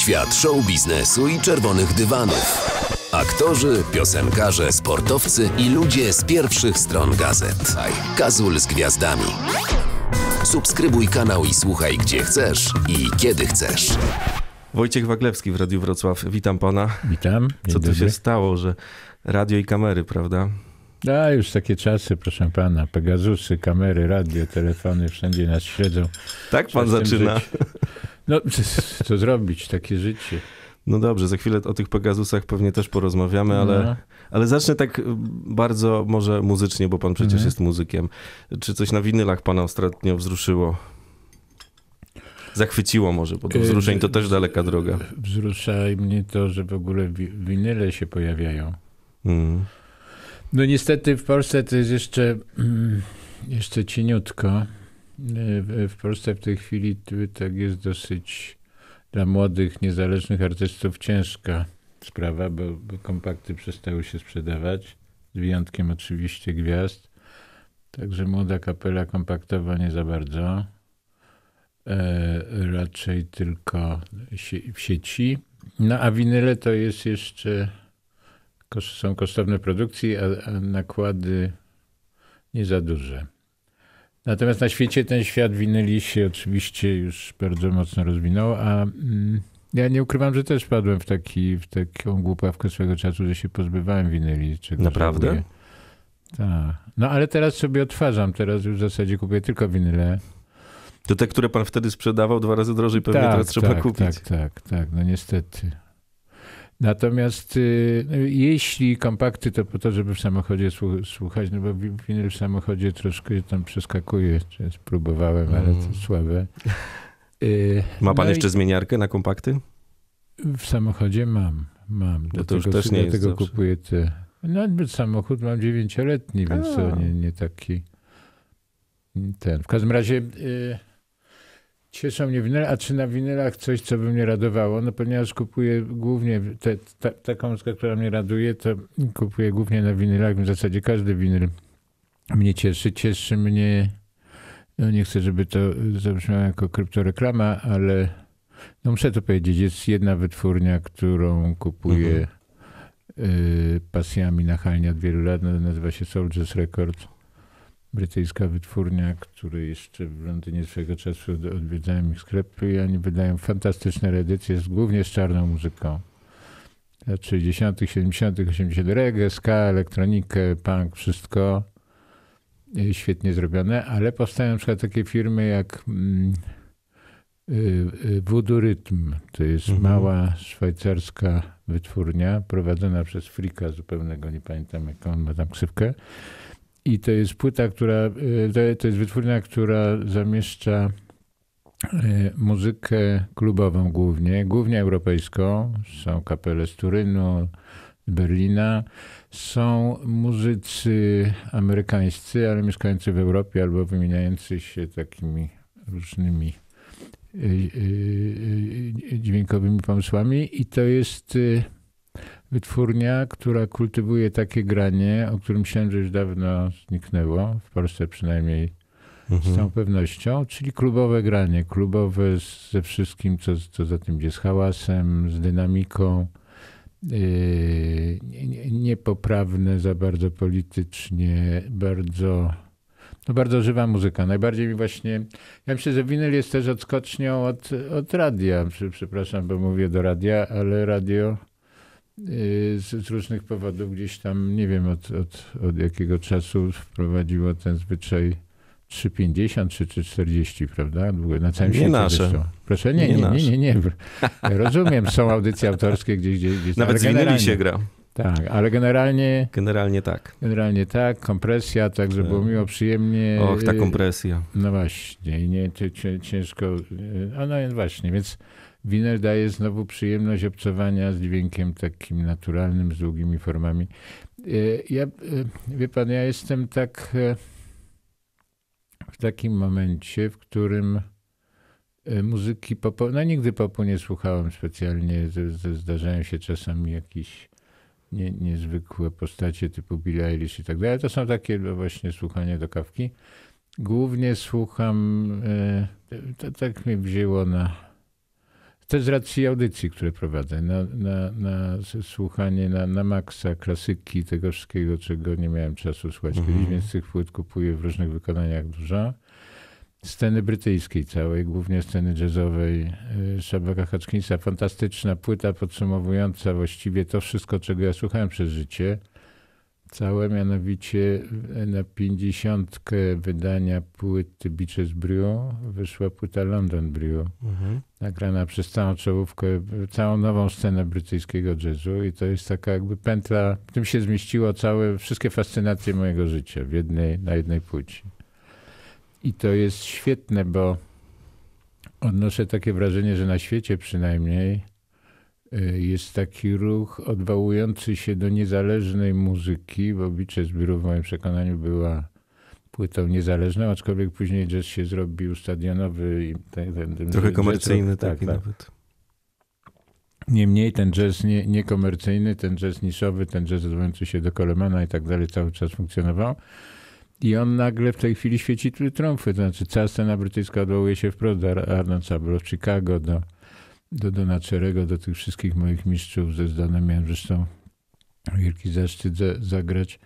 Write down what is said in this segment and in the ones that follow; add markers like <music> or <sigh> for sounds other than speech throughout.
Świat show biznesu i czerwonych dywanów. Aktorzy, piosenkarze, sportowcy i ludzie z pierwszych stron gazet. Kazul z gwiazdami. Subskrybuj kanał i słuchaj gdzie chcesz i kiedy chcesz. Wojciech Waglewski w Radiu Wrocław. Witam pana. Witam. Co tu się stało, że radio i kamery, prawda? A, już takie czasy, proszę pana. Pegazusy, kamery, radio, telefony, wszędzie nas śledzą. Tak pan zaczyna. żyć. No, co zrobić, takie życie. No dobrze, za chwilę o tych Pegasusach pewnie też porozmawiamy, ale, No. ale zacznę tak bardzo może muzycznie, bo pan przecież Mhm. jest muzykiem. Czy coś na winylach pana ostatnio wzruszyło? Zachwyciło może, bo do Y, wzruszeń to też daleka droga. Wzrusza mnie to, że w ogóle wi- winyle się pojawiają. Mm. No niestety w Polsce to jest jeszcze, mm, jeszcze cieniutko. Y, W Polsce w tej chwili tak jest dosyć dla młodych, niezależnych artystów ciężka sprawa, bo, bo kompakty przestały się sprzedawać, z wyjątkiem oczywiście gwiazd. Także młoda kapela kompaktowa nie za bardzo. E, raczej tylko w sieci. No a winyle to jest jeszcze są kosztowne produkcje, a, a nakłady nie za duże. Natomiast na świecie ten świat winyli się oczywiście już bardzo mocno rozwinął, a mm, ja nie ukrywam, że też wpadłem w, taki, w taką głupawkę swego czasu, że się pozbywałem winyli. czego Naprawdę? Tak. No ale teraz sobie odtwarzam, teraz już w zasadzie kupuję tylko winyle. To te, które pan wtedy sprzedawał dwa razy drożej, pewnie teraz trzeba tak, kupić. Tak, tak, tak, no niestety. Natomiast y, no, jeśli kompakty, to po to, żeby w samochodzie słu- słuchać, no bo wi- winyl w samochodzie troszkę tam przeskakuje, czy próbowałem, ale Mm. to słabe. <laughs> Y, Ma pan no i jeszcze zmieniarkę na kompakty? W samochodzie mam, mam. Bo to już Dlatego, też nie jest dlatego zawsze. kupuję te... No samochód mam dziewięcioletni, więc A. to nie, nie taki ten. W każdym razie y, cieszą mnie winyle, a czy na winylach coś, co by mnie radowało? No ponieważ kupuję głównie te, ta, taką muzykę, która mnie raduje, to kupuję głównie na winylach. W zasadzie każdy winyl mnie cieszy. Cieszy mnie, no nie chcę, żeby to zabrzmiało jako kryptoreklama, ale no muszę to powiedzieć, jest jedna wytwórnia, którą kupuję y, pasjami nachalnie od wielu lat. Nazywa się Soldiers Records. Brytyjska wytwórnia, który jeszcze w Londynie swego czasu od- odwiedzałem ich sklepy i oni wydają fantastyczne reedycje, głównie z czarną muzyką. Lat 60., 70., 80. reggae, ska, elektronikę, punk, wszystko świetnie zrobione, ale powstają na przykład takie firmy jak mm, y, y, Voodoo Rytm. To jest Mhm. mała szwajcarska wytwórnia prowadzona przez Frika zupełnego, nie pamiętam jaką on ma tam ksywkę. I to jest płyta, która, y, to- jest wytwórnia, która zamieszcza y, muzykę klubową głównie, głównie europejską. Są kapele z Turynu, Berlina. Są muzycy amerykańscy, ale mieszkający w Europie albo wymieniający się takimi różnymi y, dźwiękowymi pomysłami. I to jest wytwórnia, która kultywuje takie granie, o którym myślałem, że już dawno zniknęło, w Polsce przynajmniej z Mhm. całą pewnością, czyli klubowe granie, klubowe z- ze wszystkim, co, co za tym idzie, z hałasem, z dynamiką, yy, nie- nie- niepoprawne za bardzo politycznie, bardzo, no bardzo żywa muzyka. Najbardziej mi właśnie, ja myślę, że winyl jest też odskocznią od, od radia, Prze- przepraszam, bo mówię do radia, ale radio z, z różnych powodów gdzieś tam, nie wiem od, od, od jakiego czasu wprowadziło ten zwyczaj 3,50 czy 3,40, prawda? Na całym Nie świecie nasze. zresztą. Proszę, nie, Nie nie, nie, nie, nie. Rozumiem, są audycje autorskie gdzieś, gdzieś, gdzieś Nawet z winyli się gra. Tak, ale generalnie, Generalnie tak. generalnie tak, kompresja, tak, że było miło, przyjemnie. Och, ta Y, kompresja. No właśnie, nie, cię- cię- ciężko, y, a no właśnie, więc winyl daje znowu przyjemność obcowania z dźwiękiem takim naturalnym, z długimi formami. Y, Ja, y, wie pan, ja jestem tak y, w takim momencie, w którym muzyki popu, no nigdy popu nie słuchałem specjalnie, zdarzają się czasami jakieś nie, niezwykłe postacie typu Billie Eilish i tak dalej. To są takie no, właśnie słuchanie do kawki. Głównie słucham, e, tak mnie wzięło na też z racji audycji, które prowadzę, na, na, na słuchanie na, na maksa, klasyki, tego wszystkiego, czego nie miałem czasu słuchać Mhm. kiedyś, więc tych płyt kupuję w różnych wykonaniach dużo. Sceny brytyjskiej całej, głównie sceny jazzowej, y, Szabaka Hutchinsa. Fantastyczna płyta podsumowująca właściwie to wszystko, czego ja słuchałem przez życie. Całe mianowicie na pięćdziesiątkę wydania płyty Beaches Brew wyszła płyta London Brew Mhm. nagrana przez całą czołówkę, całą nową scenę brytyjskiego jazzu i to jest taka jakby pętla, w tym się zmieściło całe, wszystkie fascynacje mojego życia w jednej, na jednej płycie. I to jest świetne, bo odnoszę takie wrażenie, że na świecie przynajmniej jest taki ruch odwołujący się do niezależnej muzyki, bo Beaches Brew w moim przekonaniu była płytą niezależną, aczkolwiek później jazz się zrobił stadionowy. I ten, ten, ten Trochę komercyjny rock- taki nawet. Niemniej ten jazz nie, niekomercyjny, ten jazz niszowy, ten jazz odwołujący się do Colemana i tak dalej cały czas funkcjonował. I on nagle w tej chwili świeci triumfy. To znaczy cała scena brytyjska odwołuje się wprost do Ar- Arnold Sabro, Chicago, do, do Dona Cherego, do tych wszystkich moich mistrzów. Ze Zdanem miałem zresztą wielki zaszczyt za, zagrać.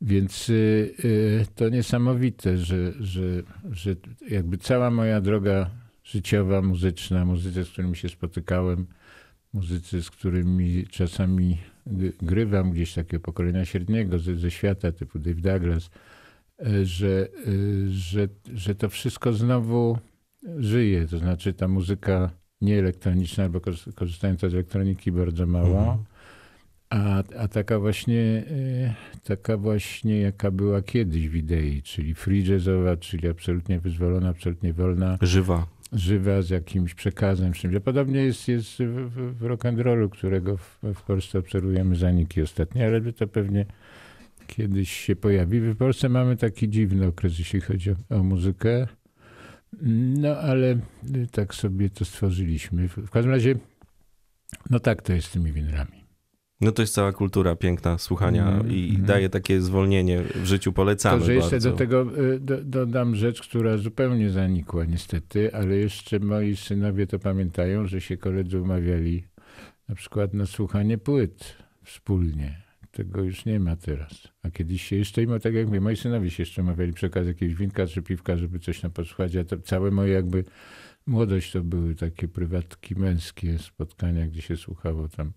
Więc y, y, to niesamowite, że, że, że jakby cała moja droga życiowa, muzyczna, muzycy, z którymi się spotykałem, muzycy, z którymi czasami grywam gdzieś takiego pokolenia średniego ze, ze świata, typu Dave Douglas, e, że, że, że to wszystko znowu żyje. To znaczy ta muzyka nieelektroniczna, albo korzystająca z elektroniki bardzo mało, Mhm. a, a taka właśnie, e, taka właśnie jaka była kiedyś w idei, czyli free jazzowa, czyli absolutnie wyzwolona, absolutnie wolna Żywa. żywa z jakimś przekazem, czymś. Podobnie jest, jest w, w, w rock'n'rollu, którego w, w Polsce obserwujemy zaniki ostatnie, ale to pewnie kiedyś się pojawi. W Polsce mamy taki dziwny okres, jeśli chodzi o, o muzykę. No ale y, tak sobie to stworzyliśmy. W, każdym razie, no tak to jest z tymi winylami. No to jest cała kultura piękna słuchania Mhm, i mhm. daje takie zwolnienie w życiu, polecamy To, że jeszcze bardzo. do tego y, do, dodam rzecz, która zupełnie zanikła niestety, ale jeszcze moi synowie to pamiętają, że się koledzy umawiali na przykład na słuchanie płyt wspólnie. Tego już nie ma teraz. A kiedyś się jeszcze, im, tak jak mówię, moi synowie się jeszcze umawiali przy okazji jakiegoś winka czy piwka, żeby coś na posłuchać, a to całe moje jakby młodość to były takie prywatki męskie spotkania, gdzie się słuchało tam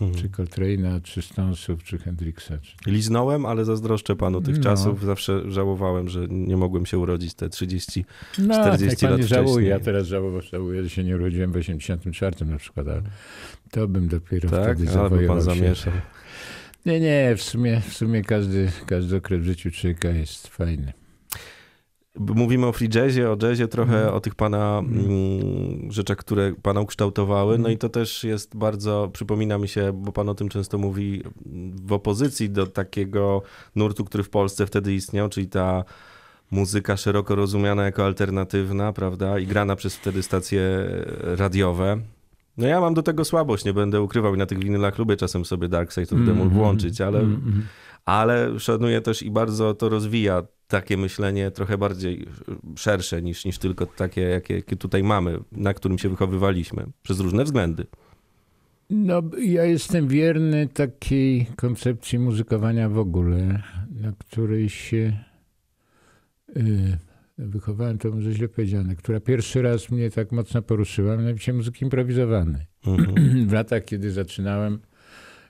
Mhm. czy Coltrane'a, czy Stonesów, czy Hendrixa. Czy... Liznąłem, ale zazdroszczę panu tych No. czasów. Zawsze żałowałem, że nie mogłem się urodzić te 30. No, 40 jak pan lat wcześniej. Ja teraz żałuję, żałuję, że się nie urodziłem w 84 na przykład, ale to bym dopiero Tak, wtedy zawojował pan się. Nie, nie, w sumie, w sumie każdy, każdy okres w życiu człowieka jest fajny. Mówimy o free jazzie, o jazzie, trochę Mhm. o tych pana mm, rzeczach, które pana ukształtowały. No Mhm. i to też jest bardzo, przypomina mi się, bo pan o tym często mówi, w opozycji do takiego nurtu, który w Polsce wtedy istniał, czyli ta muzyka szeroko rozumiana jako alternatywna, prawda, i grana przez wtedy stacje radiowe. No ja mam do tego słabość, nie będę ukrywał i na tych winylach lubię czasem sobie Dark Side of the Moon Mhm. włączyć, ale Mm, mm. ale szanuję też i bardzo to rozwija takie myślenie trochę bardziej szersze niż, niż tylko takie, jakie, jakie tutaj mamy, na którym się wychowywaliśmy, przez różne względy. No, ja jestem wierny takiej koncepcji muzykowania w ogóle, na której się y, wychowałem, to może źle powiedziane, która pierwszy raz mnie tak mocno poruszyła, mianowicie muzyki improwizowanej. Mhm. <clears throat> w latach, kiedy zaczynałem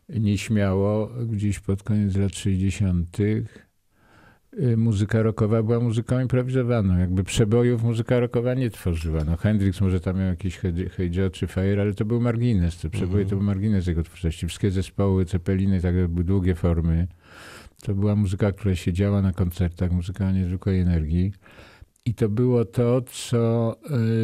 nieśmiało, gdzieś pod koniec lat 60., y, muzyka rockowa była muzyką improwizowaną. Jakby przebojów muzyka rockowa nie tworzyła. No Hendrix może tam miał Hey Joe czy Fire, ale to był margines. Te przeboje Mhm. to był margines jego twórczości. Wszystkie zespoły, cepeliny, tak jakby długie formy. To była muzyka, która się działa na koncertach, muzyka o niezwykłej energii. I to było to, co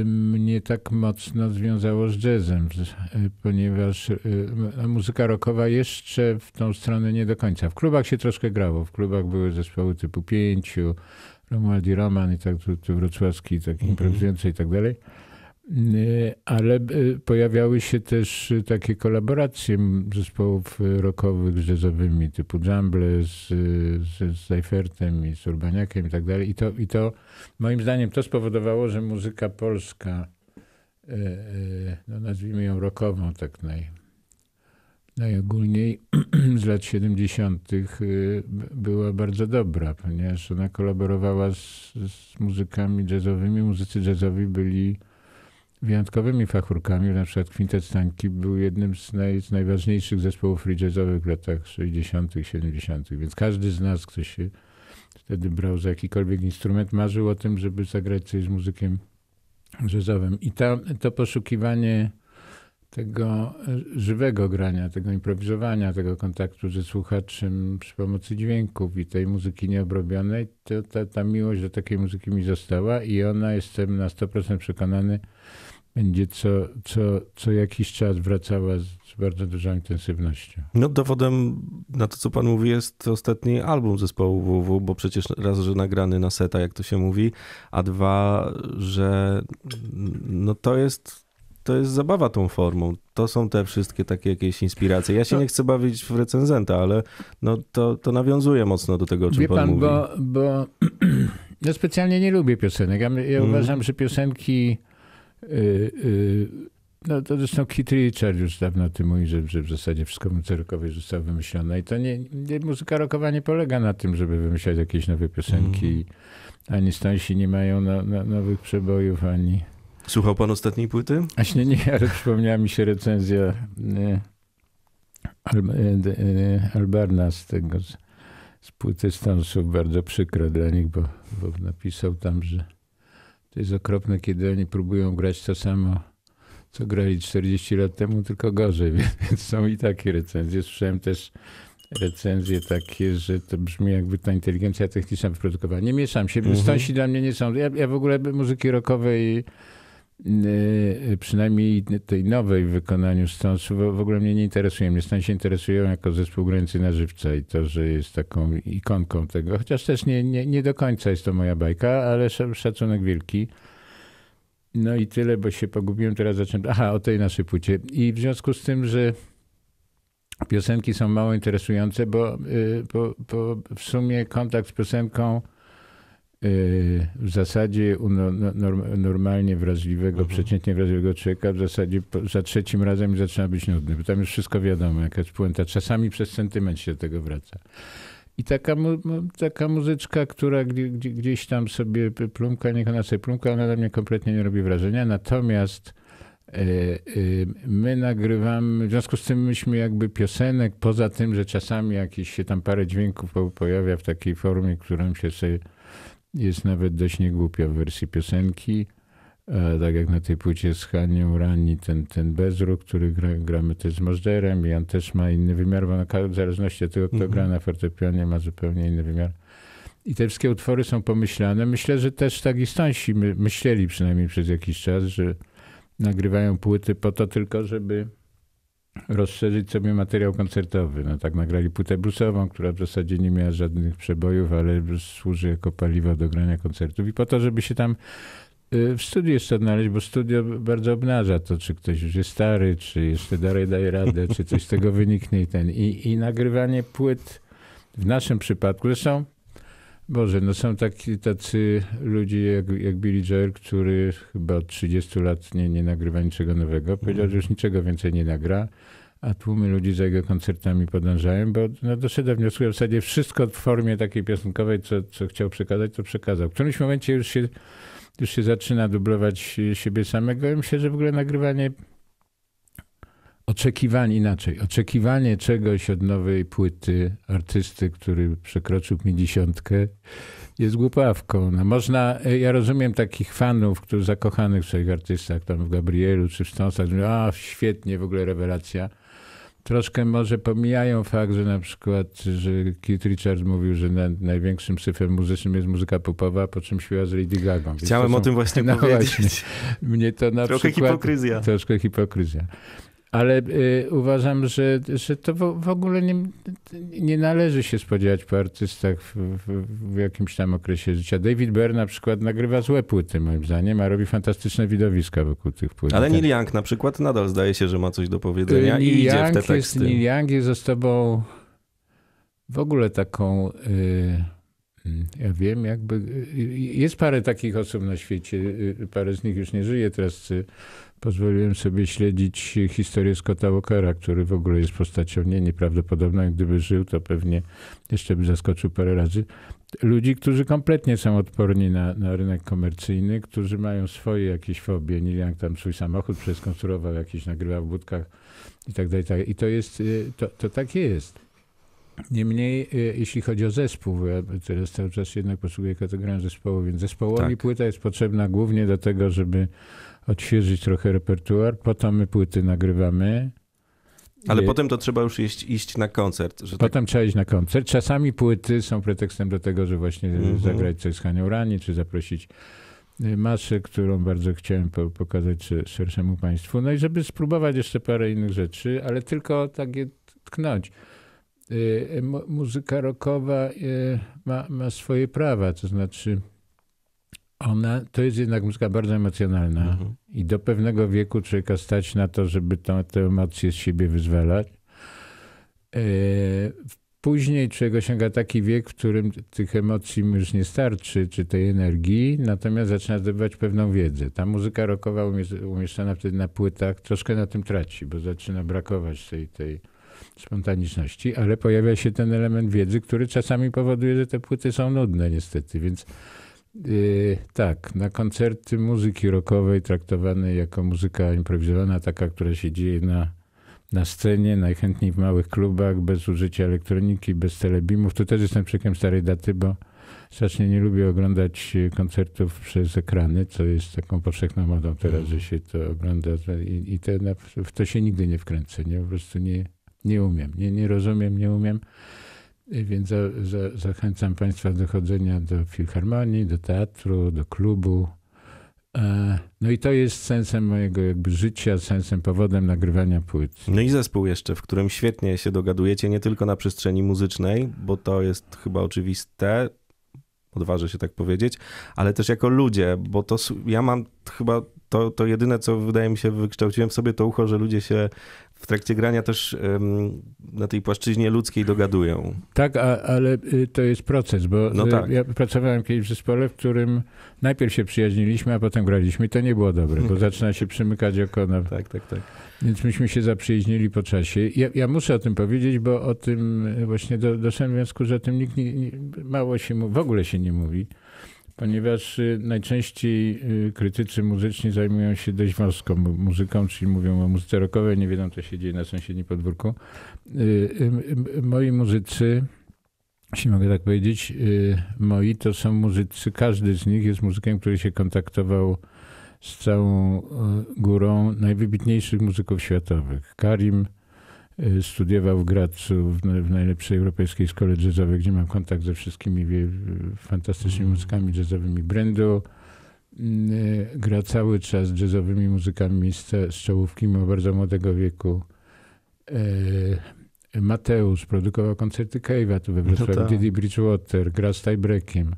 mnie tak mocno związało z jazzem, y, ponieważ m- muzyka rockowa jeszcze w tą stronę nie do końca. W klubach się troszkę grało. W klubach były zespoły typu Pięciu, Romualdi Roman i tak, tu, tu wrocławski, taki Mhm. improwizujący i tak dalej. Y, Ale y, pojawiały się też y, takie kolaboracje zespołów rockowych z jazzowymi, typu Jumble z, z, z Seifertem i z Urbaniakiem i tak dalej. I to, I to moim zdaniem to spowodowało, że muzyka polska no nazwijmy ją rockową, tak naj, najogólniej <clears throat> z lat 70. y, była bardzo dobra, ponieważ ona kolaborowała z, z muzykami jazzowymi. Muzycy jazzowi byli wyjątkowymi fachurkami. Na przykład Quintet Stanki był jednym z, naj, z najważniejszych zespołów free jazzowych w latach 60., 70., więc każdy z nas, kto się wtedy brał za jakikolwiek instrument, marzył o tym, żeby zagrać coś z muzykiem jazzowym. I to, to poszukiwanie tego żywego grania, tego improwizowania, tego kontaktu ze słuchaczem przy pomocy dźwięków i tej muzyki nieobrobionej, to ta, ta miłość do takiej muzyki mi została i ona, jestem na 100% przekonany, będzie co, co, co jakiś czas wracała z, z bardzo dużą intensywnością. No dowodem na to, co pan mówi, jest ostatni album zespołu WW, bo przecież raz, że nagrany na seta, jak to się mówi, a dwa, że no to jest to jest zabawa tą formą. To są te wszystkie takie jakieś inspiracje. Ja się No. nie chcę bawić w recenzenta, ale no to, to nawiązuje mocno do tego, o czym Wie pan, pan, mówi. bo, bo <clears throat> ja specjalnie nie lubię piosenek. Ja, ja Mm. uważam, że piosenki. y, y, no to zresztą Keith Richard już dawno o tym mówi, że, że w zasadzie wszystko w muzyce rockowej zostało wymyślone. I to nie, nie, muzyka rockowa nie polega na tym, żeby wymyślać jakieś nowe piosenki. Mm. Ani Stonesi nie mają no, no, nowych przebojów, ani. Słuchał pan ostatniej płyty? Właśnie nie, ale przypomniała mi się recenzja Al, e, e, Albarna z tego, z, z płyty Stonesów, bardzo przykro dla nich, bo, bo napisał tam, że to jest okropne, kiedy oni próbują grać to samo, co grali 40 lat temu, tylko gorzej, <laughs> więc są i takie recenzje. Słyszałem też recenzje takie, że to brzmi jakby ta inteligencja techniczna wyprodukowała. Nie mieszam się, Mhm. Stonesi dla mnie nie są. Ja, ja w ogóle muzyki rockowej przynajmniej tej nowej w wykonaniu Stonesów w ogóle mnie nie interesuje. Mnie Stonesi interesują jako zespół grający na żywca i to, że jest taką ikonką tego. Chociaż też nie, nie, nie do końca jest to moja bajka, ale sz- szacunek wielki. No i tyle, bo się pogubiłem. Teraz zacząłem... Aha, o tej naszej płycie. I w związku z tym, że piosenki są mało interesujące, bo, y, bo, bo w sumie kontakt z piosenką w zasadzie no, no, norm- normalnie wrażliwego, Mhm. przeciętnie wrażliwego człowieka w zasadzie za trzecim razem zaczyna być nudny, bo tam już wszystko wiadomo, jaka jest puenta. Czasami przez sentyment się do tego wraca. I taka, mu, taka muzyczka, która gdzie, gdzie, gdzieś tam sobie plumka, niech ona sobie plumka, ona na mnie kompletnie nie robi wrażenia. Natomiast e, e, my nagrywamy, w związku z tym myśmy jakby piosenek, poza tym, że czasami jakieś się tam parę dźwięków po- pojawia w takiej formie, którą się sobie jest nawet dość niegłupia w wersji piosenki. E, tak jak na tej płycie z Hanią Rani, ten, ten bezruch, który gra, gramy też z Możderem i on też ma inny wymiar, bo na, w zależności od tego, kto Mhm. gra na fortepianie, ma zupełnie inny wymiar. I te wszystkie utwory są pomyślane. Myślę, że też tak i my, myśleli przynajmniej przez jakiś czas, że nagrywają płyty po to tylko, żeby rozszerzyć sobie materiał koncertowy. No tak nagrali płytę bluesową, która w zasadzie nie miała żadnych przebojów, ale służy jako paliwo do grania koncertów i po to, żeby się tam y, w studiu jeszcze odnaleźć, bo studio bardzo obnaża to, czy ktoś już jest stary, czy jeszcze dalej daje radę, czy coś z tego wyniknie i ten. I, i nagrywanie płyt w naszym przypadku, zresztą Boże, no są taki, tacy ludzie jak, jak Billy Joel, który chyba od 30 lat nie, nie nagrywa niczego nowego. Powiedział, że już niczego więcej nie nagra, a tłumy ludzi za jego koncertami podążają, bo no, doszedł do wniosku, że w zasadzie wszystko w formie takiej piosenkowej, co, co chciał przekazać, to przekazał. W którymś momencie już się, już się zaczyna dublować siebie samego. Ja myślę, że w ogóle nagrywanie oczekiwanie inaczej, oczekiwanie czegoś od nowej płyty artysty, który przekroczył pięćdziesiątkę, jest głupawką. No można, ja rozumiem takich fanów, którzy zakochanych w swoich artystach, tam w Gabrielu czy w Stonesach, że mówią, a świetnie, w ogóle rewelacja. Troszkę może pomijają fakt, że na przykład, że Keith Richards mówił, że na, największym syfem muzycznym jest muzyka popowa, po czym śpiewa z Lady Gaga. Chciałem to o są- tym właśnie <laughs> no powiedzieć. właśnie. Mnie to na Trochę przykład... hipokryzja. Troszkę hipokryzja. Ale y, uważam, że, że to w, w ogóle nie, nie należy się spodziewać po artystach w, w, w jakimś tam okresie życia. David Byrne na przykład nagrywa złe płyty, moim zdaniem, a robi fantastyczne widowiska wokół tych płyt. Ale Tak. Neil Young na przykład nadal zdaje się, że ma coś do powiedzenia Y, i Neil idzie w Young te jest, teksty. Neil Young jest ze sobą w ogóle taką y, ja wiem, jakby. Y, jest parę takich osób na świecie, parę z nich już nie żyje. Teraz pozwoliłem sobie śledzić historię Scotta Walkera, który w ogóle jest postacią nie, nieprawdopodobną. Gdyby żył, to pewnie jeszcze by zaskoczył parę razy. Ludzi, którzy kompletnie są odporni na, na rynek komercyjny, którzy mają swoje jakieś fobie. Neil Young tam swój samochód przeskonstruował, jakiś nagrywał w budkach i tak dalej. Tak. I to jest, y, to, to tak jest. Niemniej, y, jeśli chodzi o zespół, ja teraz cały czas jednak posługuję kategorią zespołu, więc zespołowi tak. płyta jest potrzebna głównie do tego, żeby odświeżyć trochę repertuar. Po to my płyty nagrywamy. Ale potem to trzeba już iść, iść na koncert. Tak- potem tak... trzeba iść na koncert. Czasami płyty są pretekstem do tego, że właśnie -hmm. zagrać coś z Hanią Rani, czy zaprosić y, masę, którą bardzo chciałem pokazać szerszemu państwu. No i żeby spróbować jeszcze parę innych rzeczy, ale tylko tak je tknąć. Y, muzyka rockowa y, ma, ma swoje prawa, to znaczy ona, to jest jednak muzyka bardzo emocjonalna mhm. i do pewnego wieku człowieka stać na to, żeby to, te emocje z siebie wyzwalać. E, później człowiek osiąga taki wiek, w którym tych emocji już nie starczy, czy tej energii, natomiast zaczyna zdobywać pewną wiedzę. Ta muzyka rockowa umieszczona wtedy na płytach troszkę na tym traci, bo zaczyna brakować tej, tej spontaniczności, ale pojawia się ten element wiedzy, który czasami powoduje, że te płyty są nudne niestety, więc Yy, tak, na koncerty muzyki rockowej traktowanej jako muzyka improwizowana, taka, która się dzieje na, na scenie, najchętniej w małych klubach, bez użycia elektroniki, bez telebimów. To też jestem człowiekiem starej daty, bo strasznie nie lubię oglądać koncertów przez ekrany, co jest taką powszechną modą teraz, że się to ogląda i, i w to się nigdy nie wkręcę. Nie? Po prostu nie, nie umiem, nie, nie rozumiem, nie umiem. Więc za, za, zachęcam Państwa do chodzenia do filharmonii, do teatru, do klubu. E, no i to jest sensem mojego jakby życia, sensem, powodem nagrywania płyt. No i zespół jeszcze, w którym świetnie się dogadujecie, nie tylko na przestrzeni muzycznej, bo to jest chyba oczywiste, odważę się tak powiedzieć, ale też jako ludzie, bo to ja mam chyba to, to jedyne, co wydaje mi się, wykształciłem w sobie to ucho, że ludzie się w trakcie grania też na tej płaszczyźnie ludzkiej dogadują. Tak, a, ale y, to jest proces, bo no y, tak. ja pracowałem kiedyś w zespole, w którym najpierw się przyjaźniliśmy, a potem graliśmy i to nie było dobre, bo <laughs> zaczyna się przymykać oko na... Tak, tak, tak. Więc myśmy się zaprzyjaźnili po czasie. Ja, ja muszę o tym powiedzieć, bo o tym właśnie do, doszedłem wniosku, że o tym nikt nie, nie, mało się w ogóle się nie mówi ponieważ y, najczęściej y, krytycy muzyczni zajmują się dość wąską muzyką, czyli mówią o muzyce rockowej, nie wiedzą, co się dzieje na sąsiednim podwórku. Y, moi muzycy, jeśli mogę tak powiedzieć, moi to są muzycy, każdy z nich jest muzykiem, który się kontaktował z całą górą najwybitniejszych muzyków światowych. Karim studiował w Gracu w, najlepszej europejskiej szkole jazzowej, gdzie mam kontakt ze wszystkimi fantastycznymi mm. muzykami jazzowymi. Brendo y, gra cały czas jazzowymi muzykami z, z czołówki, bardzo młodego wieku. Y, Mateusz produkował koncerty Cave'a tu we no Wrocławiu, no Didi Bridgewater, gra z Tiebreakiem.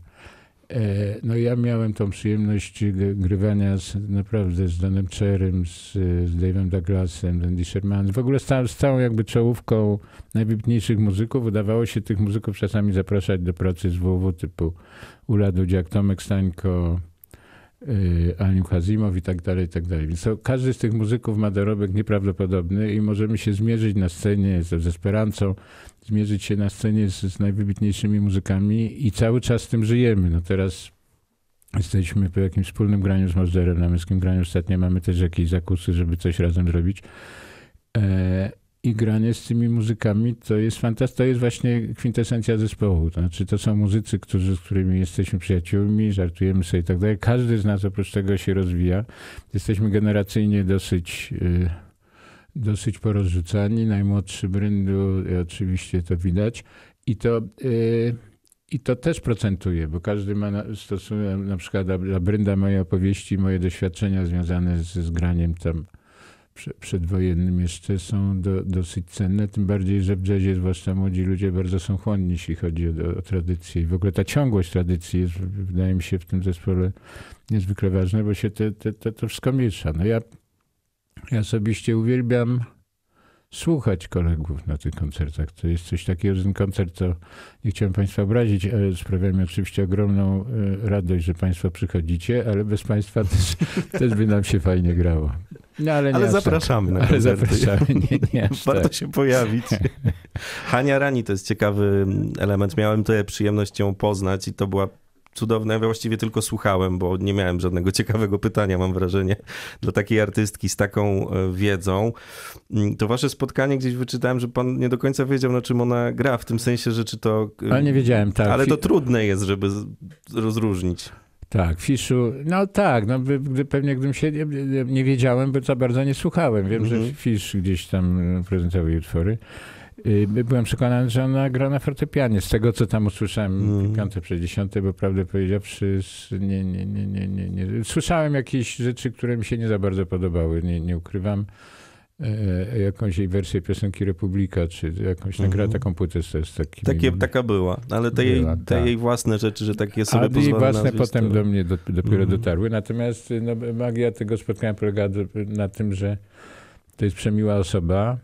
E, no ja miałem tą przyjemność grywania z, naprawdę z Donem Cherem, z, z Dave'em Douglasem, Andy Sherman, w ogóle z, z, całą jakby czołówką najwybitniejszych muzyków. Udawało się tych muzyków czasami zapraszać do pracy z WW typu Ula Dudziak, Tomek Stańko, yy, Alim Hazimow i tak dalej, i tak dalej. Więc to, każdy z tych muzyków ma dorobek nieprawdopodobny i możemy się zmierzyć na scenie z, z Esperancą, zmierzyć się na scenie z, z najwybitniejszymi muzykami i cały czas z tym żyjemy. No teraz jesteśmy po jakimś wspólnym graniu z Mozderem, na męskim graniu ostatnio mamy też jakieś zakusy, żeby coś razem zrobić. E, I granie z tymi muzykami to jest fantastyczne, to jest właśnie kwintesencja zespołu. To znaczy to są muzycy, którzy, z którymi jesteśmy przyjaciółmi, żartujemy sobie i tak dalej. Każdy z nas oprócz tego się rozwija. Jesteśmy generacyjnie dosyć... Y, dosyć porozrzucani. Najmłodszy Bryndu, oczywiście to widać. I to, yy, I to też procentuje, bo każdy ma stosunek, na przykład dla Brynda moje opowieści, moje doświadczenia związane z, z graniem tam przedwojennym jeszcze są do, dosyć cenne, tym bardziej, że w jazzie zwłaszcza młodzi ludzie bardzo są chłonni, jeśli chodzi o, o tradycję. I w ogóle ta ciągłość tradycji jest, wydaje mi się, w tym zespole niezwykle ważna, bo się te, te, te, to wszystko miesza. No ja ja osobiście uwielbiam słuchać kolegów na tych koncertach. To jest coś takiego, że ten koncert, to nie chciałem Państwa obrazić, ale sprawia mi oczywiście ogromną e, radość, że Państwo przychodzicie, ale bez Państwa też, <laughs> też by nam się fajnie grało. No, ale, ale zapraszamy tak. na koncerty. Ale zapraszamy, nie, nie <laughs> Warto tak. się pojawić. <laughs> Hania Rani to jest ciekawy element. Miałem tę przyjemność ją poznać i to była cudowne. Ja właściwie tylko słuchałem, bo nie miałem żadnego ciekawego pytania, mam wrażenie, dla takiej artystki z taką e, wiedzą. Mm, to wasze spotkanie gdzieś wyczytałem, że pan nie do końca wiedział, na czym ona gra, w tym sensie, że czy to... E, ale nie wiedziałem, tak. Ale to trudne jest, żeby rozróżnić. Tak, Fiszu, no tak, no gdy, pewnie gdybym się nie, nie wiedziałem, bo za bardzo nie słuchałem. Wiem, że mhm. Fisz gdzieś tam prezentował jej utwory. Y, byłem przekonany, że ona gra na fortepianie. Z tego, co tam usłyszałem, mm. piąte przez dziesiąte, bo prawdę powiedziawszy, nie, nie, nie, nie, nie, nie. Słyszałem jakieś rzeczy, które mi się nie za bardzo podobały, nie, nie ukrywam. E, jakąś jej wersję piosenki Republika, czy jakąś mm. nagrała taką płytę z, z takim... Takie, taka była, ale te, była, jej, te tak. jej własne rzeczy, że takie sobie A jej własne potem to... do mnie do, dopiero mm. dotarły. Natomiast no, magia tego spotkania polega na tym, że to jest przemiła osoba,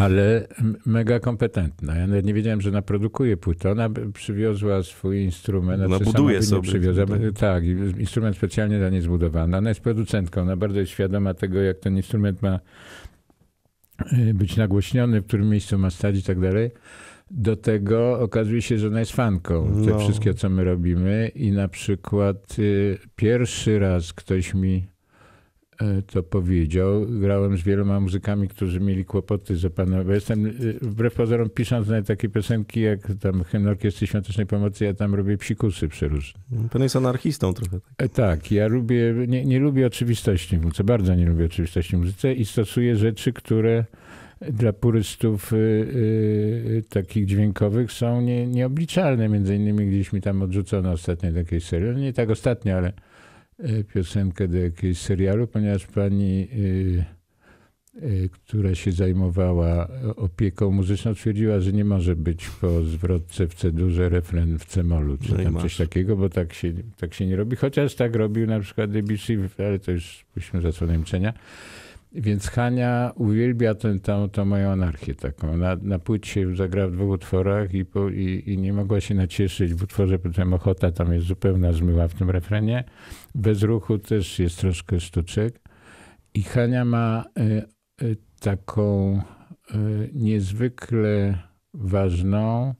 ale mega kompetentna. Ja nawet nie wiedziałem, że ona produkuje płytę. Ona przywiozła swój instrument. Ona znaczy buduje sobie. Przywiozła. Tak, instrument specjalnie dla niej zbudowany. Ona jest producentką. Ona bardzo jest świadoma tego, jak ten instrument ma y, być nagłośniony, w którym miejscu ma stać i tak dalej. Do tego okazuje się, że ona jest fanką no. tego wszystkiego, co my robimy. I na przykład y, pierwszy raz ktoś mi to powiedział. Grałem z wieloma muzykami, którzy mieli kłopoty z opanowaniem. Jestem, e, wbrew pozorom, pisząc nawet takie piosenki, jak tam hymn Orkiestry Świątecznej Pomocy, ja tam robię psikusy przeróżne. Pan jest anarchistą trochę. Tak, e, tak ja lubię, nie, nie lubię oczywistości w muzyce, bardzo nie lubię oczywistości w muzyce i stosuję rzeczy, które dla purystów y, y, takich dźwiękowych są nie, nieobliczalne. Między innymi gdzieś mi tam odrzucono ostatnio takiej serii. No nie tak ostatnio, ale E, piosenkę do jakiegoś serialu, ponieważ pani, e, e, która się zajmowała opieką muzyczną, twierdziła, że nie może być po zwrotce w C-durze refren w C-molu, czy no tam coś takiego, bo tak się, tak się nie robi. Chociaż tak robił na przykład Debussy, ale to już puśćmy za słonem milczenia. Więc Hania uwielbia tę, tą, tą moją anarchię taką. Na, na płycie zagrała w dwóch utworach i, po, i, i, nie mogła się nacieszyć. W utworze potem Ochota tam jest zupełna zmyła w tym refrenie. Bez ruchu też jest troszkę sztuczek. I Hania ma y, y, taką y, niezwykle ważną,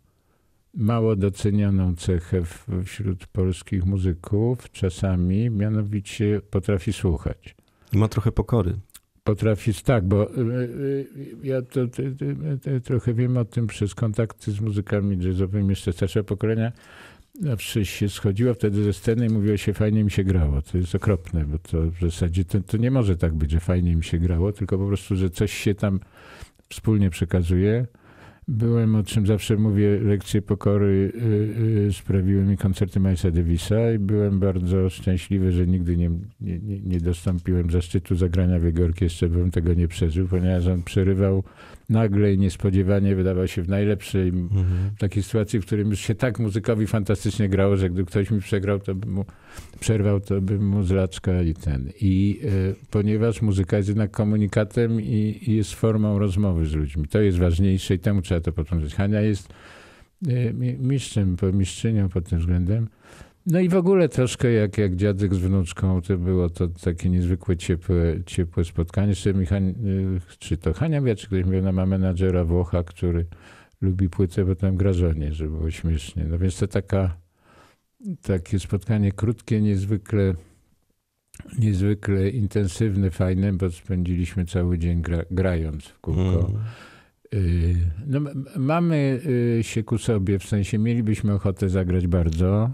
mało docenioną cechę w, wśród polskich muzyków czasami, mianowicie potrafi słuchać. I ma trochę pokory potrafić, tak, bo y, y, ja to, to, to, trochę wiem o tym przez kontakty z muzykami jazzowymi jeszcze starszego pokolenia. Zawsze się schodziło wtedy ze sceny i mówiło się, fajnie mi się grało. To jest okropne, bo to w zasadzie to, to nie może tak być, że fajnie mi się grało, tylko po prostu, że coś się tam wspólnie przekazuje Byłem, o czym zawsze mówię, lekcje pokory y, y, sprawiły mi koncerty Milesa Davisa i byłem bardzo szczęśliwy, że nigdy nie, nie, nie dostąpiłem zaszczytu zagrania w jego orkiestrze, bym tego nie przeżył, ponieważ on przerywał nagle i niespodziewanie, wydawał się w najlepszej mhm. takiej sytuacji, w którym już się tak muzykowi fantastycznie grało, że gdy ktoś mi przegrał, to bym mu przerwał, to bym mu zlaczka i ten. I y, ponieważ muzyka jest jednak komunikatem i, i jest formą rozmowy z ludźmi, to jest ważniejsze i temu trzeba to podążyć. Hania jest y, mistrzem, mistrzynią pod tym względem. No i w ogóle troszkę jak, jak dziadek z wnuczką, to było to takie niezwykłe, ciepłe, ciepłe spotkanie. Jeszcze Michał, y, czy to Hania czy ktoś miał na ma menadżera Włocha, który lubi płytę, bo tam gra żonie, żeby było śmiesznie. No więc to taka, takie spotkanie krótkie, niezwykle, niezwykle intensywne, fajne, bo spędziliśmy cały dzień gra, grając w kółko. Mm. Y, no, mamy y, się ku sobie, w sensie mielibyśmy ochotę zagrać bardzo.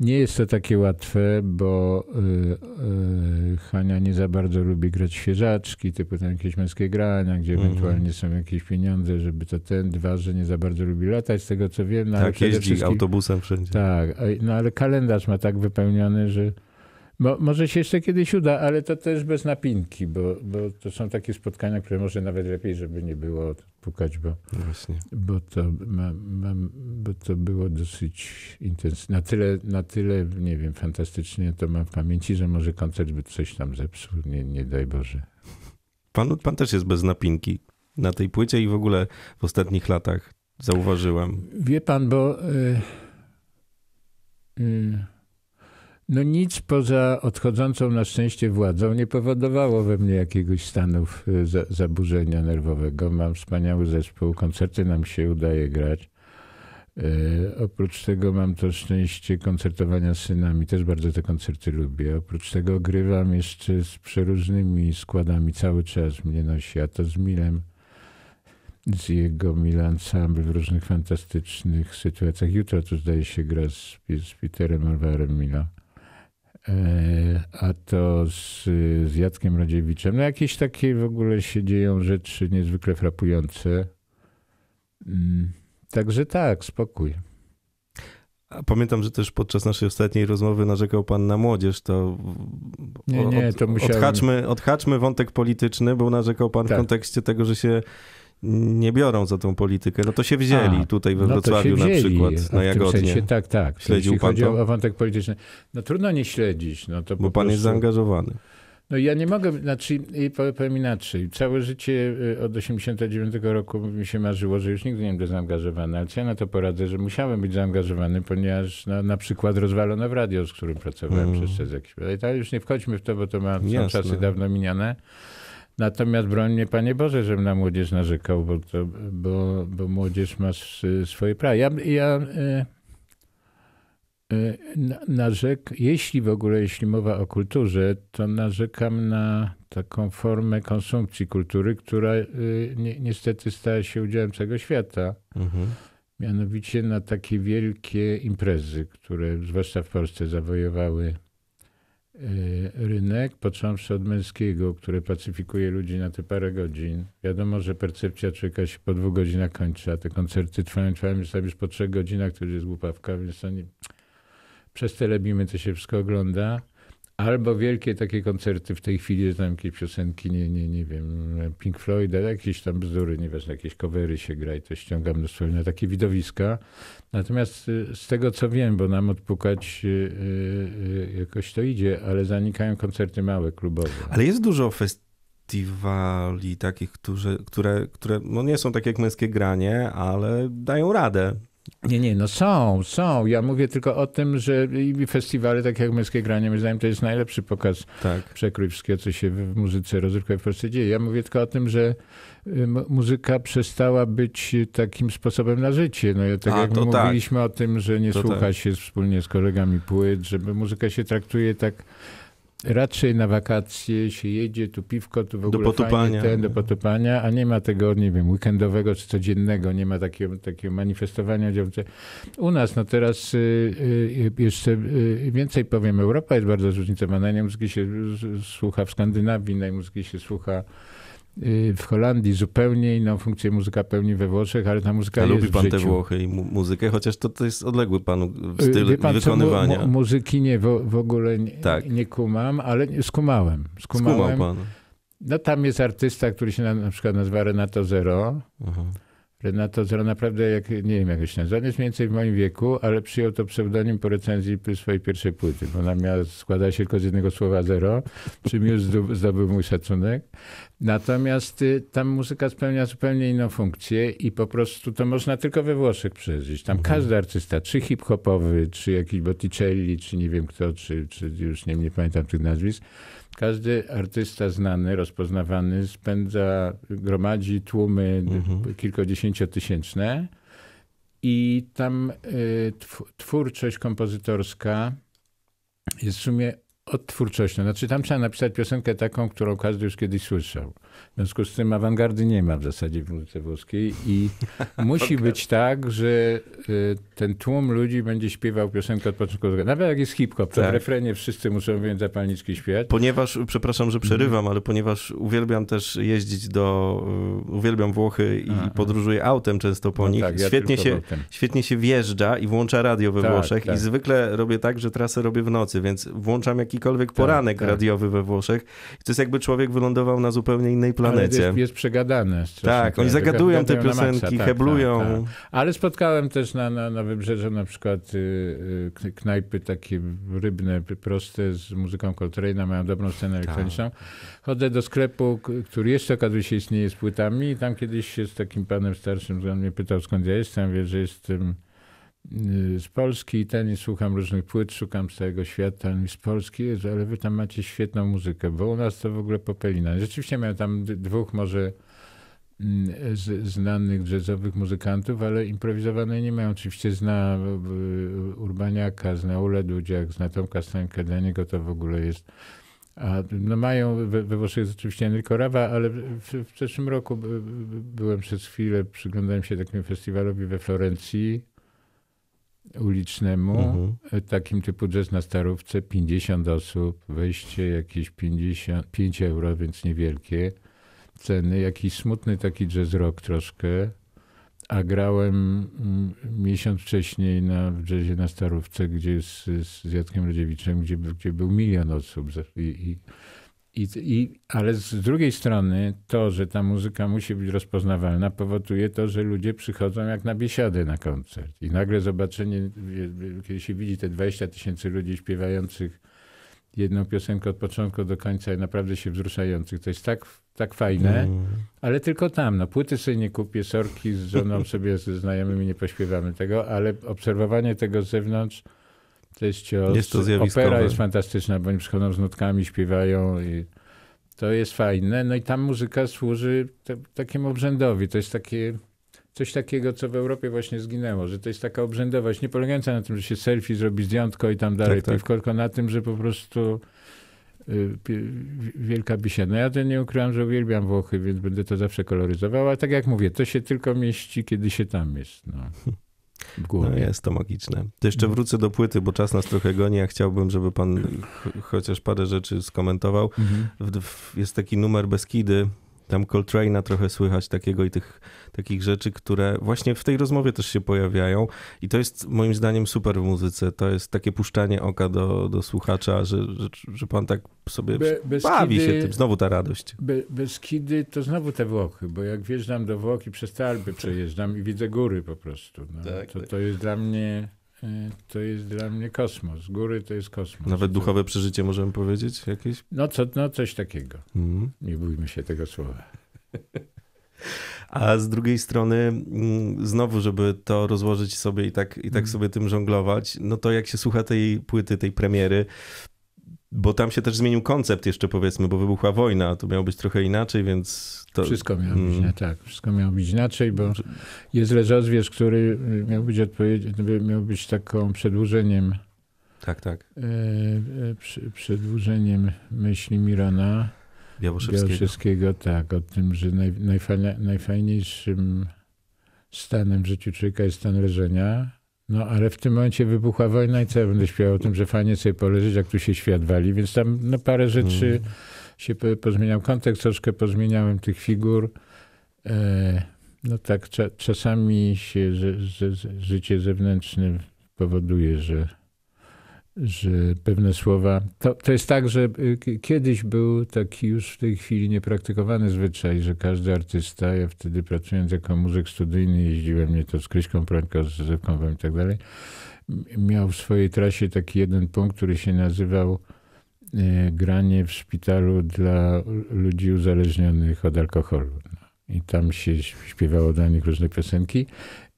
Nie jest to takie łatwe, bo y, y, Hania nie za bardzo lubi grać świeżaczki, typu tam jakieś męskie grania, gdzie mm. ewentualnie są jakieś pieniądze, żeby to ten, dwa, że nie za bardzo lubi latać, z tego co wiem. No, tak, jeździ autobusem wszędzie. Tak, no ale kalendarz ma tak wypełniony, że Mo, może się jeszcze kiedyś uda, ale to też bez napinki, bo, bo to są takie spotkania, które może nawet lepiej, żeby nie było pukać, bo, Właśnie. bo, to, ma, ma, bo to było dosyć intensywne. Na tyle, na tyle, nie wiem, fantastycznie to mam w pamięci, że może koncert by coś tam zepsuł, nie, nie daj Boże. Pan, pan też jest bez napinki na tej płycie i w ogóle w ostatnich latach zauważyłem. Wie pan, bo y, y, no nic poza odchodzącą na szczęście władzą nie powodowało we mnie jakiegoś stanu y, za, zaburzenia nerwowego. Mam wspaniały zespół, koncerty nam się udaje grać. E, oprócz tego mam to szczęście koncertowania z synami. Też bardzo te koncerty lubię. Oprócz tego grywam jeszcze z przeróżnymi składami. Cały czas mnie nosi. A to z Milem, z jego Mil Ensemble w różnych fantastycznych sytuacjach. Jutro tu zdaje się gra z, z Peterem Alvarem Mila. E, a to z, z Jackiem Radziewiczem. No jakieś takie w ogóle się dzieją rzeczy niezwykle frapujące. Mm. Także tak, spokój. A pamiętam, że też podczas naszej ostatniej rozmowy narzekał pan na młodzież, to, nie, nie, to musiałem... odhaczmy, odhaczmy wątek polityczny, bo narzekał pan tak. w kontekście tego, że się nie biorą za tą politykę. No to się wzięli A, tutaj we no Wrocławiu no na przykład, na Jagodnie. Sensie, tak, tak. Śledził Jeśli pan chodzi to? o wątek polityczny. No trudno nie śledzić. No to bo pan prostu... jest zaangażowany. No ja nie mogę, znaczy powiem inaczej. Całe życie y, od 89 roku mi się marzyło, że już nigdy nie będę zaangażowany, ale ja na to poradzę, że musiałem być zaangażowany, ponieważ no, na przykład rozwalono w radio, z którym pracowałem mm. przez jakiś czas. Ale już nie wchodźmy w to, bo to ma, są czasy dawno minione. Natomiast broń mnie, Panie Boże, żebym na młodzież narzekał, bo, to, bo, bo młodzież ma swoje prawa. Ja, ja y, Y, narzek, jeśli w ogóle, jeśli mowa o kulturze, to narzekam na taką formę konsumpcji kultury, która y, ni niestety stała się udziałem całego świata. Mhm. Mianowicie na takie wielkie imprezy, które zwłaszcza w Polsce zawojowały rynek, począwszy od męskiego, które pacyfikuje ludzi na te parę godzin. Wiadomo, że percepcja człowieka się po dwóch godzinach kończy, a te koncerty trwają, trwają już po trzech godzinach, to już jest głupawka, więc to nie przez telebimy to się wszystko ogląda. Albo wielkie takie koncerty w tej chwili, że tam jakieś piosenki, nie, nie, nie wiem, Pink Floyda, jakieś tam bzdury, nieważne, jakieś covery się gra i to ściąga mnóstwo na takie widowiska. Natomiast y, z tego co wiem, bo nam odpukać y, y, jakoś to idzie, ale zanikają koncerty małe, klubowe. Ale jest dużo festiwali takich, które, które, które no nie są tak jak męskie granie, ale dają radę. Nie, nie, no są, są. Ja mówię tylko o tym, że i festiwale, tak jak Męskie Granie, moim zdaniem to jest najlepszy pokaz tak. przekrój wszystkiego, co się w muzyce rozrywkowej w Polsce dzieje. Ja mówię tylko o tym, że y, muzyka przestała być takim sposobem na życie. No, tak A, jak tak. mówiliśmy o tym, że nie to słucha tak. się wspólnie z kolegami płyt, żeby muzyka się traktuje tak raczej na wakacje się jedzie, tu piwko, tu w ogóle do potupania. Ten, do potupania, a nie ma tego, nie wiem, weekendowego czy codziennego, nie ma takiego, takiego manifestowania. U nas, no teraz y, y, jeszcze y, więcej powiem, Europa jest bardzo zróżnicowana, nie muzyki się słucha w Skandynawii, innej muzyki się słucha w Holandii zupełnie inną funkcję muzyka pełni we Włoszech, ale ta muzyka A jest lubi pan te Włochy i mu muzykę, chociaż to, to jest odległy panu y, styl pan, wykonywania. Co, mu, muzyki nie, w, w ogóle nie, tak. nie kumam, ale skumałem. skumałem. Skumał pan. No tam jest artysta, który się na, na przykład nazywa Renato Zero. Renato Zero naprawdę, jak, nie wiem jak się nazywa, jest mniej więcej w moim wieku, ale przyjął to pseudonim po recenzji swojej pierwszej płyty, bo ona miała, składała się tylko z jednego słowa zero, czym już zdobył mój szacunek. Natomiast y, tam muzyka spełnia zupełnie inną funkcję i po prostu to można tylko we Włoszech przeżyć. Tam mhm. każdy artysta, czy hip-hopowy, czy jakiś Botticelli, czy nie wiem kto, czy, czy już nie, nie pamiętam tych nazwisk, każdy artysta znany, rozpoznawany spędza, gromadzi tłumy mhm. kilkudziesięciotysięczne i tam y, twórczość kompozytorska jest w sumie odtwórczością. Znaczy tam trzeba napisać piosenkę taką, którą każdy już kiedyś słyszał. W związku z tym awangardy nie ma w zasadzie w muzyce włoskiej i <laughs> musi być tak, że y, ten tłum ludzi będzie śpiewał piosenkę od początku do końca. Nawet jak jest hip-hop, to tak. w refrenie wszyscy muszą więc zapalniczki śpiewać. Ponieważ, przepraszam, że przerywam, mhm. ale ponieważ uwielbiam też jeździć do, y, uwielbiam Włochy i Aha. podróżuję autem często po no nich. Tak, ja świetnie, się, świetnie się wjeżdża i włącza radio we tak, Włoszech i tak. zwykle robię tak, że trasę robię w nocy, więc włączam jakikolwiek poranek tak. radiowy we Włoszech. I to jest jakby człowiek wylądował na zupełnie innej Ale planecie. jest, jest przegadane. Tak, oni zagadują te maksa, piosenki, tak, heblują. tak, tak. Ale spotkałem też na, na, na wybrzeżu na przykład y, y, knajpy takie rybne, proste z muzyką Coltrane'a, mają dobrą scenę Tak. elektroniczną. Chodzę do sklepu, który jeszcze okazuje się istnieje z płytami i tam kiedyś się z takim panem starszym, on mnie pytał skąd ja jestem, wie, że jestem z Polski i ten słucham różnych płyt, szukam całego świata. Mówi, z Polski, ale wy tam macie świetną muzykę, bo u nas to w ogóle popelina. Rzeczywiście miałem tam dwóch może mm, z, znanych jazzowych muzykantów, ale improwizowane nie mają. Oczywiście zna y, Urbaniaka, zna Ule Dudziak, zna Tomka Stańkę, dla niego to w ogóle jest a no mają we, we Włoszech rzeczywiście Enrico Rava, ale w, w zeszłym roku by- by- byłem przez chwilę, przyglądałem się takiemu festiwalowi we Florencji ulicznemu, Mhm. takim typu jazz na Starówce, 50 osób, wejście jakieś 50, 5 euro, więc niewielkie ceny, jakiś smutny taki jazz rock troszkę, a grałem mm, miesiąc wcześniej na, w jazzie na Starówce, gdzie z, z Jackiem Rodziewiczem, gdzie, był- gdzie był milion osób. I, i, i, i, ale z drugiej strony to, że ta muzyka musi być rozpoznawalna, powoduje to, że ludzie przychodzą jak na biesiadę na koncert. I nagle zobaczenie, kiedy się widzi te 20 tysięcy ludzi śpiewających jedną piosenkę od początku do końca i naprawdę się wzruszających, to jest tak, tak fajne. Mm. Ale tylko tam, no płyty sobie nie kupię, sorki z żoną sobie ze znajomymi nie pośpiewamy tego, ale obserwowanie tego z zewnątrz to jest to zjawiskowe. Opera jest fantastyczna, bo oni przychodzą z nutkami, śpiewają i to jest fajne. No i tam muzyka służy te, takiemu obrzędowi. To jest takie coś takiego, co w Europie właśnie zginęło, że to jest taka obrzędowość, nie polegająca na tym, że się selfie zrobi zdjątko i tam dalej Tak, tak. piwko, tylko na tym, że po prostu y, pi- wielka biesiada. Ja to nie ukrywam, że uwielbiam Włochy, więc będę to zawsze koloryzował, ale tak jak mówię, to się tylko mieści, kiedy się tam jest. No. <laughs> No jest to magiczne. To jeszcze Mm. wrócę do płyty, bo czas nas trochę goni. Ja chciałbym, żeby pan ch- chociaż parę rzeczy skomentował. Mhm. W- w- Jest taki numer Beskidy, tam Coltrane'a trochę słychać takiego i tych takich rzeczy, które właśnie w tej rozmowie też się pojawiają i to jest moim zdaniem super w muzyce. To jest takie puszczanie oka do, do słuchacza, że, że, że pan tak sobie Be, bawi się tym. Znowu ta radość. Be, Beskidy to znowu te Włochy, bo jak wjeżdżam do Włoch i przez te Alpy przejeżdżam i widzę góry po prostu. No, Tak, to, tak. to jest dla mnie to jest dla mnie kosmos. Góry to jest kosmos. Nawet duchowe przeżycie możemy powiedzieć jakieś? No, co, no coś takiego. Mhm. Nie bójmy się tego słowa. A z drugiej strony, mm, znowu, żeby to rozłożyć sobie i tak, i tak Mm. sobie tym żonglować, no to jak się słucha tej płyty, tej premiery, bo tam się też zmienił koncept jeszcze powiedzmy, bo wybuchła wojna, to miało być trochę inaczej, więc to... Wszystko miało być, Mm. nie, tak, wszystko miało być inaczej, bo jest Leżozwierz, który miał być, miał być taką przedłużeniem, Tak, tak, e, e, przy- przedłużeniem myśli Mirona. Białoszewskiego. Białoszewskiego, tak, o tym, że naj, najfajna, najfajniejszym stanem w życiu człowieka jest stan leżenia. No ale w tym momencie wybuchła wojna i co ja będę śpiewał o tym, że fajnie sobie poleżeć, jak tu się świat wali, więc tam no, parę rzeczy Mm. się po- pozmieniał. Kontekst troszkę pozmieniałem tych figur. E, no tak, cza, czasami się życie zewnętrzne powoduje, że że pewne słowa. To, to jest tak, że y, kiedyś był taki już w tej chwili niepraktykowany zwyczaj, że każdy artysta, ja wtedy pracując jako muzyk studyjny, jeździłem nie to z Kryśką Prońko, z Zewką i tak dalej, miał w swojej trasie taki jeden punkt, który się nazywał e, granie w szpitalu dla ludzi uzależnionych od alkoholu. I tam się śpiewało dla nich różne piosenki.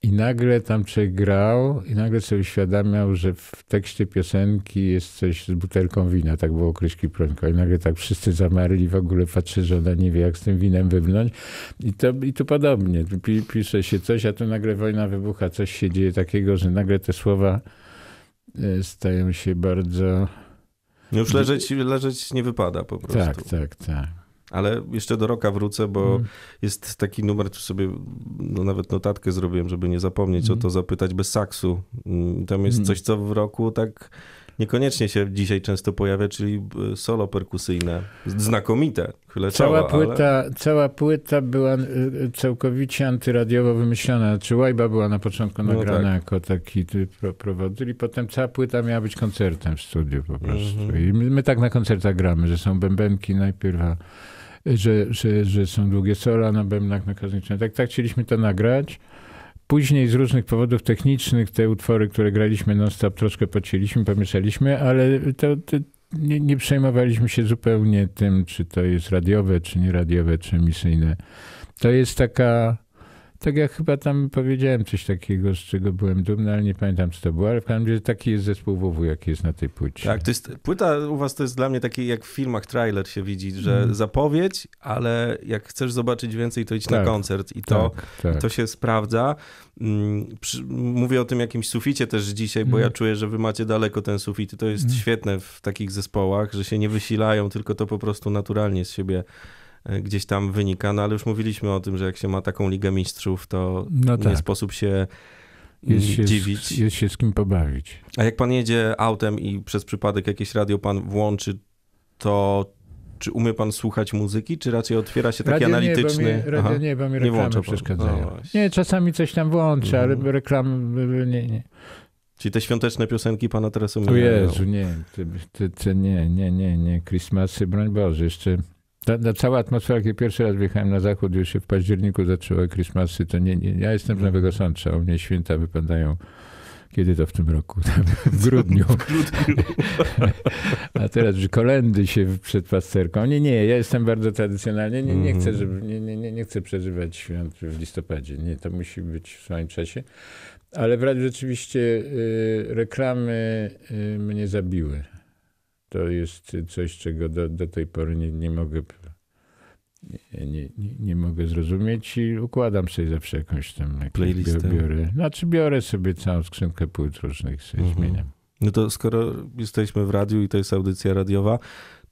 I nagle tam człowiek grał i nagle sobie uświadamiał, że w tekście piosenki jest coś z butelką wina. Tak było Kryśki Prońko. I nagle tak wszyscy zamarli, w ogóle patrzy, że ona nie wie, jak z tym winem wywnąć. I to, i tu podobnie. Pi, pisze się coś, a tu nagle wojna wybucha, coś się dzieje takiego, że nagle te słowa e, stają się bardzo... No Już leżeć, leżeć nie wypada po prostu. Tak, tak, tak. Ale jeszcze do roka wrócę, bo Mm. jest taki numer, tu sobie no nawet notatkę zrobiłem, żeby nie zapomnieć Mhm. o to zapytać bez saksu. Mm, Tam jest Mhm. coś, co w roku tak niekoniecznie się dzisiaj często pojawia, czyli e, solo perkusyjne. Znakomite, chylę Cała czoła, płyta, ale... cała płyta była y, całkowicie antyradiowo wymyślona. Czy łajba była na początku No nagrana tak. jako taki pro, i potem cała płyta miała być koncertem w studiu po prostu. Mhm. I my, my tak na koncertach gramy, że są bębenki najpierw, a, że, że, że są długie sola na bębnach na. Tak, tak chcieliśmy to nagrać. Później z różnych powodów technicznych te utwory, które graliśmy non-stop, troszkę pocięliśmy, pomieszaliśmy, ale to, to nie, nie przejmowaliśmy się zupełnie tym, czy to jest radiowe, czy nie radiowe, czy emisyjne. To jest taka, tak jak chyba tam powiedziałem coś takiego, z czego byłem dumny, ale nie pamiętam, co to było, ale w każdym razie taki jest zespół WW, jaki jest na tej płycie. Tak, to jest, płyta u was to jest dla mnie taki, jak w filmach trailer się widzi, że Mhm. zapowiedź, ale jak chcesz zobaczyć więcej, to idź na Tak, koncert i to, tak, tak. to się sprawdza. Mm, mówię o tym jakimś suficie też dzisiaj, bo Mhm. ja czuję, że wy macie daleko ten sufit i to jest Mhm. świetne w takich zespołach, że się nie wysilają, tylko to po prostu naturalnie z siebie gdzieś tam wynika. No ale już mówiliśmy o tym, że jak się ma taką Ligę Mistrzów, to No nie tak. sposób się mm, Jest się, dziwić. z, jest się z kim pobawić. A jak pan jedzie autem i przez przypadek jakieś radio pan włączy, to czy umie pan słuchać muzyki, czy raczej otwiera się taki Radio analityczny... Nie, bo mi, radio Aha. nie, bo mi Nie reklamy włącza przeszkadzają. No nie, czasami coś tam włączę, Mhm. ale reklamy nie, nie. Czyli te świąteczne piosenki pana teraz O umieją. Jezu, nie, to, to, to nie, nie, nie, nie, Christmasy, broń Boże, jeszcze ta, ta cała atmosfera, kiedy pierwszy raz wjechałem na zachód, już się w październiku zaczęły Christmasy, to nie, nie, ja jestem z Nowego Sącza, u mnie święta wypadają, kiedy to w tym roku? <laughs> w grudniu. <laughs> A teraz że kolendy się przed pasterką. Nie, nie, ja jestem bardzo tradycjonalnie, nie, nie, chcę, Mhm. żeby, nie, nie, nie, nie chcę przeżywać świąt w listopadzie, nie, to musi być w swoim czasie. Ale w radiu rzeczywiście y, reklamy y, mnie zabiły. To jest coś, czego do, do tej pory nie, nie mogę nie, nie, nie, mogę zrozumieć i układam sobie zawsze jakąś tam Playlistę. bio- biorę. Znaczy biorę sobie całą skrzynkę płyt różnych sobie Mhm. zmieniam. No to skoro jesteśmy w radiu i to jest audycja radiowa,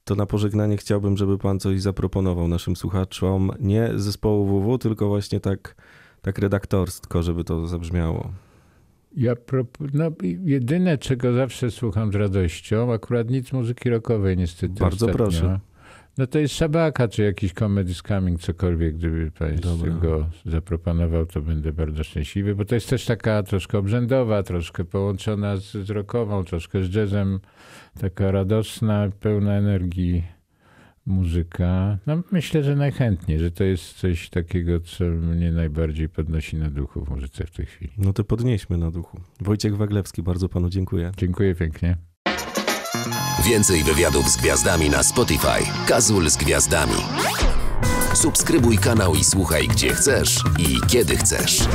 to na pożegnanie chciałbym, żeby pan coś zaproponował naszym słuchaczom. Nie zespołu WW, tylko właśnie tak, tak redaktorsko, żeby to zabrzmiało. Ja no, jedyne, czego zawsze słucham z radością, akurat nic muzyki rockowej niestety Bardzo ostatnio. proszę. No to jest Szabaka, czy jakiś Comedy Coming, cokolwiek, gdyby Dobra. go zaproponował, to będę bardzo szczęśliwy, bo to jest też taka troszkę obrzędowa, troszkę połączona z, z rockową, troszkę z jazzem, taka radosna, pełna energii muzyka. No myślę, że najchętniej, że to jest coś takiego, co mnie najbardziej podnosi na duchu w muzyce w tej chwili. No to podnieśmy na duchu. Wojciech Waglewski, bardzo panu dziękuję. Dziękuję pięknie. Więcej wywiadów z gwiazdami na Spotify. Kazul z gwiazdami. Subskrybuj kanał i słuchaj gdzie chcesz i kiedy chcesz.